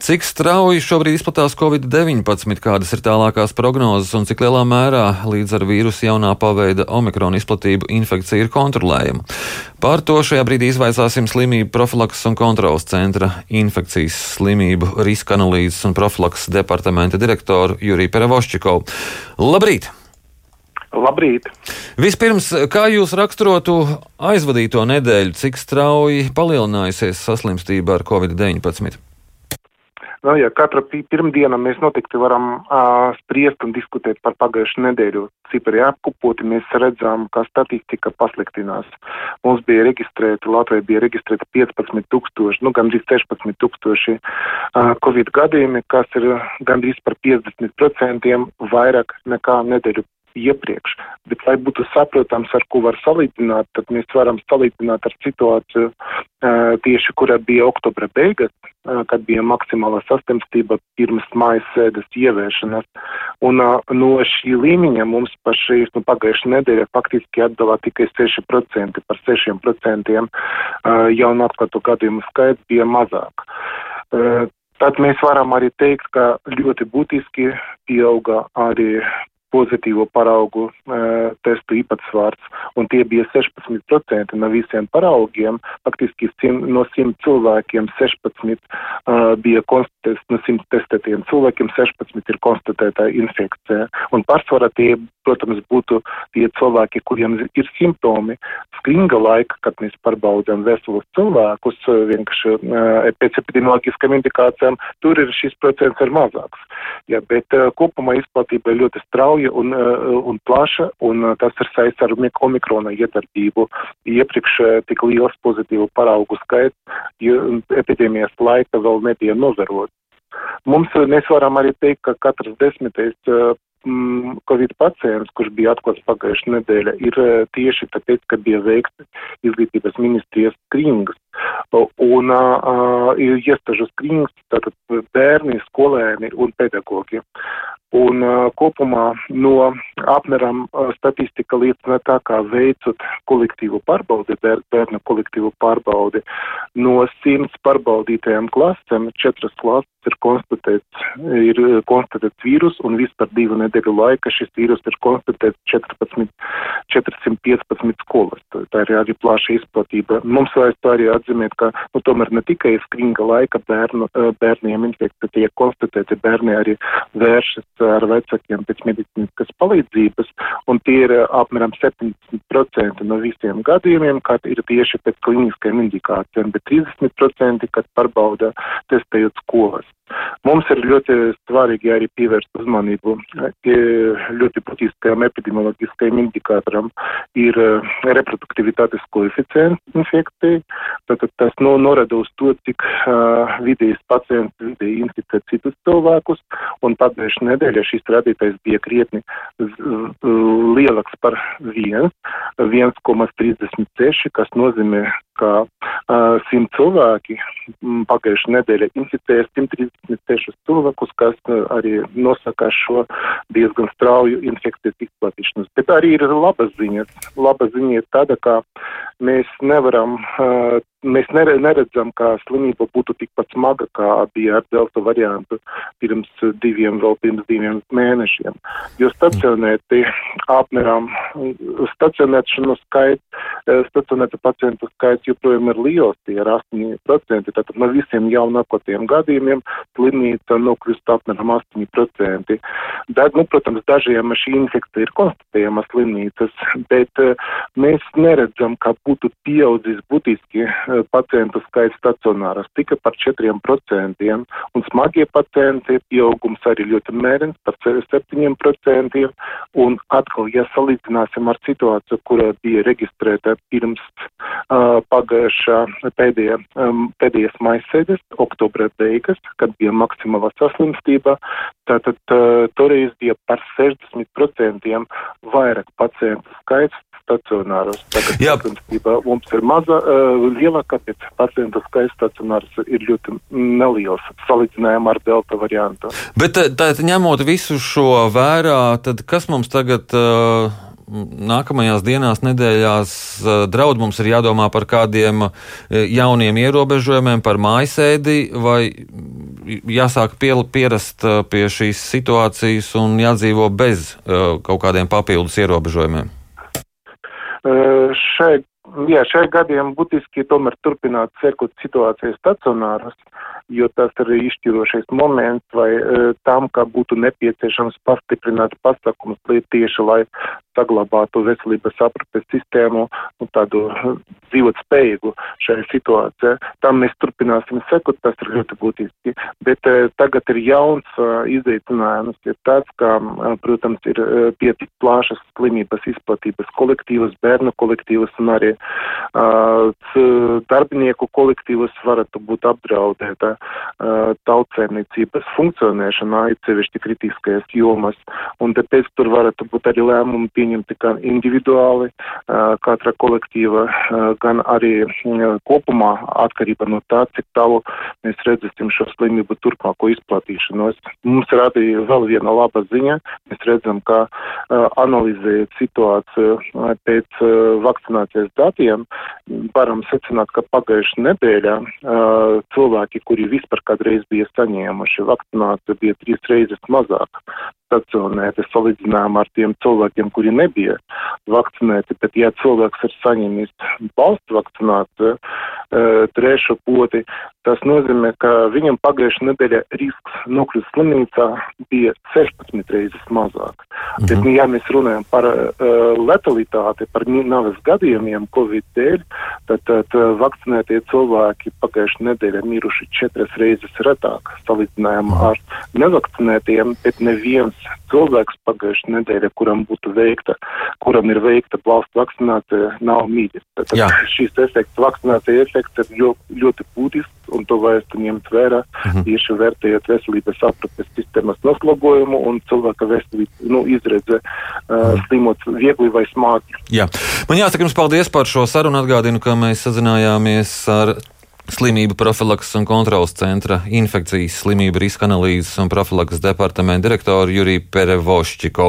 Cik strauji šobrīd izplatās Covid-19, kādas ir tālākās prognozes un cik lielā mērā līdz ar vīrusu jaunā paveida omikrona izplatību infekcija ir kontrolējama? Par to šajā brīdī izvaicāsim slimību profilakses un kontrolas centra infekcijas slimību riska analīzes un profilakses departamenta direktoru Juriju Perevoščikovu. Labrīt! Labrīt! Vispirms, kā jūs raksturotu aizvadīto nedēļu, cik strauji palielinājusies saslimstība ar Covid-19? Nu, ja katra pirmdiena mēs noteikti varam uh, spriest un diskutēt par pagājušu nedēļu. Cipari apkopoti, mēs redzam, ka statistika pasliktinās. Mums bija reģistrēta, Latvijā bija reģistrēta 15 tūkstoši, nu gandrīz 16 tūkstoši uh, Covid gadījumi, kas ir gandrīz par 50% vairāk nekā nedēļu iepriekš. Bet, lai būtu saprotams, ar ko var salīdzināt, tad mēs varam salīdzināt ar situāciju tieši, kurā bija oktobra beigas, kad bija maksimāla saslimstība pirms mājas sēdes ieviešanas. Un no šī līmeņa mums šīs nu, pagājušā nedēļa faktiski atdalā tikai 6%. Par 6% uh, jaunu atklātu gadījumu skaits bija mazāk. Tad mēs varam arī teikt, ka ļoti būtiski pieauga arī pozitīvo paraugu e, testu īpatsvars, un tie bija 16% no visiem paraugiem. Faktiski sim, no 100 cilvēkiem 16 uh, bija konstatēts, no 100 testētiem cilvēkiem 16 ir konstatēta infekcija. Un pārsvarā tie, protams, būtu tie cilvēki, kuriem ir simptomi. Skringa laika, kad mēs pārbaudām veselus cilvēkus, vienkārši uh, pēc epidemioloģiskām indikācijām, tur ir šis procents ir mazāks. Ja, bet uh, kopumā izplatība ir ļoti strauja strauja un, uh, un plaša, un uh, tas ir saistīts ar omikrona iedarbību. Iepriekš uh, tik liels pozitīvu paraugu skaits, epidēmijas laika vēl nebija novērots. Mums mēs varam arī teikt, ka katrs desmitais Covid pacients, kurš bija atklāts pagājušajā nedēļā, ir tieši tāpēc, ka bija veikts izglītības ministrijas skrīnings. Un uh, ir iestažu skrīnings, tātad bērni, skolēni un pedagogi. Un uh, kopumā no apmēram uh, statistika liecina tā, kā veicot kolektīvu pārbaudi, bērnu kolektīvu pārbaudi, no simts pārbaudītajām klasēm četras klases ir konstatēts, ir konstatēts vīrus un vispār divu nedēļu laika šis vīrus ir konstatēts 14, 415 skolas. Tā ir arī plaša izplatība. Mums vajag arī atzīmēt, ka nu, tomēr ne tikai skringa laika bērnu, bērniem infekcija tiek konstatēta, bērni arī vēršas ar vecākiem pēc medicīniskas palīdzības, un tie ir eh, apmēram 70% no visiem gadījumiem, kad ir tieši pēc kliniskajiem indikācijām, bet 30% kad pārbauda testējot skolas. Mums ir ļoti svarīgi arī pievērst uzmanību ļoti būtiskajam epidemioloģiskajam indikātoram ir eh, reproduktivitātes koeficients infekcijai. Tātad tas no, norada uz to, cik uh, vidējs pacients vidēji inficē citus cilvēkus, un pagājušajā nedēļā šis rādītājs bija krietni lielāks par 1, 1,36, kas nozīmē, ka 100 cilvēki pagājušajā nedēļā inficēja 130 26 cilvēkus, kas arī nosaka šo diezgan strauju infekcijas izplatīšanos. Bet arī ir labas ziņas. Laba ziņa ir tāda, ka mēs nevaram mēs neredzam, ka slimība būtu tikpat smaga, kā bija ar delta variantu pirms diviem, vēl pirms diviem mēnešiem. Jo stacionēti apmēram stacionēšanu skaits, stacionēta pacientu skaits joprojām ir liels, tie ir 8%, tātad no visiem jaunākotiem gadījumiem slimnīca nokļūst apmēram 8%. Da, nu, protams, dažiem šī infekcija ir konstatējama slimnīcas, bet mēs neredzam, ka būtu pieaudzis būtiski pacientu skaits stacionāras tika par 4%, un smagie pacienti pieaugums arī ļoti mērens par 7%, un atkal, ja salīdzināsim ar situāciju, kura bija reģistrēta pirms uh, pagājušā pēdējā, um, pēdējās maisēdes, oktobra beigas, kad bija maksimāla saslimstība, tātad uh, toreiz bija par 60% vairāk pacientu skaits stacionārus. Tagad Jā. sacensībā mums ir maza, uh, liela, kāpēc pacientu skaits stacionārs ir ļoti neliels salīdzinājumā ar delta variantu. Bet tā, ņemot visu šo vērā, tad kas mums tagad. Uh nākamajās dienās, nedēļās draud mums ir jādomā par kādiem jauniem ierobežojumiem, par mājasēdi, vai jāsāk pie, pierast pie šīs situācijas un jādzīvo bez kaut kādiem papildus ierobežojumiem? Šai, jā, šai gadiem būtiski tomēr turpināt sekot situācijas stacionāras, jo tas ir izšķirošais moments vai tam, ka būtu nepieciešams pastiprināt pasākumus tieši, lai saglabātu veselības aprūpes sistēmu un tādu dzīvot spējīgu šajā situācijā. Tam mēs turpināsim sekot, tas ir ļoti būtiski. Bet uh, tagad ir jauns izaicinājums, ir tāds, ka, protams, ir pietiek plašas slimības izplatības kolektīvas, bērnu kolektīvas un arī uh, darbinieku kolektīvas varētu būt apdraudēta tautsēmniecības funkcionēšanā, ir sevišķi kritiskajās jomas. Un tāpēc tur varētu būt arī lēmumi pieņemti gan individuāli, katra kolektīva, gan arī kopumā atkarībā no tā, cik tālu mēs redzēsim šo slimību turpmāko izplatīšanos. Mums radīja vēl viena laba ziņa. Mēs redzam, ka analizējot situāciju pēc vakcinācijas datiem, varam secināt, ka pagājušajā nedēļā cilvēki, kuri vispār kādreiz bija saņēmuši vakcināciju, bija trīs reizes mazāk. Stacionēti salīdzinājumā ar tiem cilvēkiem, kuri nebija vakcinēti, bet ja cilvēks ir saņēmis valsts vakcināciju, uh, trešo poti, tas nozīmē, ka viņam pagājušajā nedēļā risks nokļūt slimnīcā bija 16 reizes mazāk. Mhm. Bet, ja mēs runājam par uh, letalitāti, par navas gadījumiem Covid dēļ, tad, tad vakcinētie cilvēki pagājušajā nedēļā miruši četras reizes retāk salīdzinājumā mhm. ar nevakcinētiem, bet neviens cilvēks pagājušajā nedēļā, kuram būtu veikta, kuram ir veikta valsts vakcinācija, nav mīļas. Tad Jā. šīs efekts, vakcinācija efekts ir ļoti, ļoti būtisks, un to vajadzētu ņemt vērā, uh mhm. -huh. tieši vērtējot veselības aprūpes sistēmas noslogojumu un cilvēka veselības nu, izredze uh, slimot viegli vai smagi. Jā. Man jāsaka jums paldies par šo sarunu. Atgādinu, ka mēs sazinājāmies ar Slimību profilakses un kontrolas centra infekcijas slimību riska analīzes un profilakses departamenta direktoru Juriju Perevošķiko.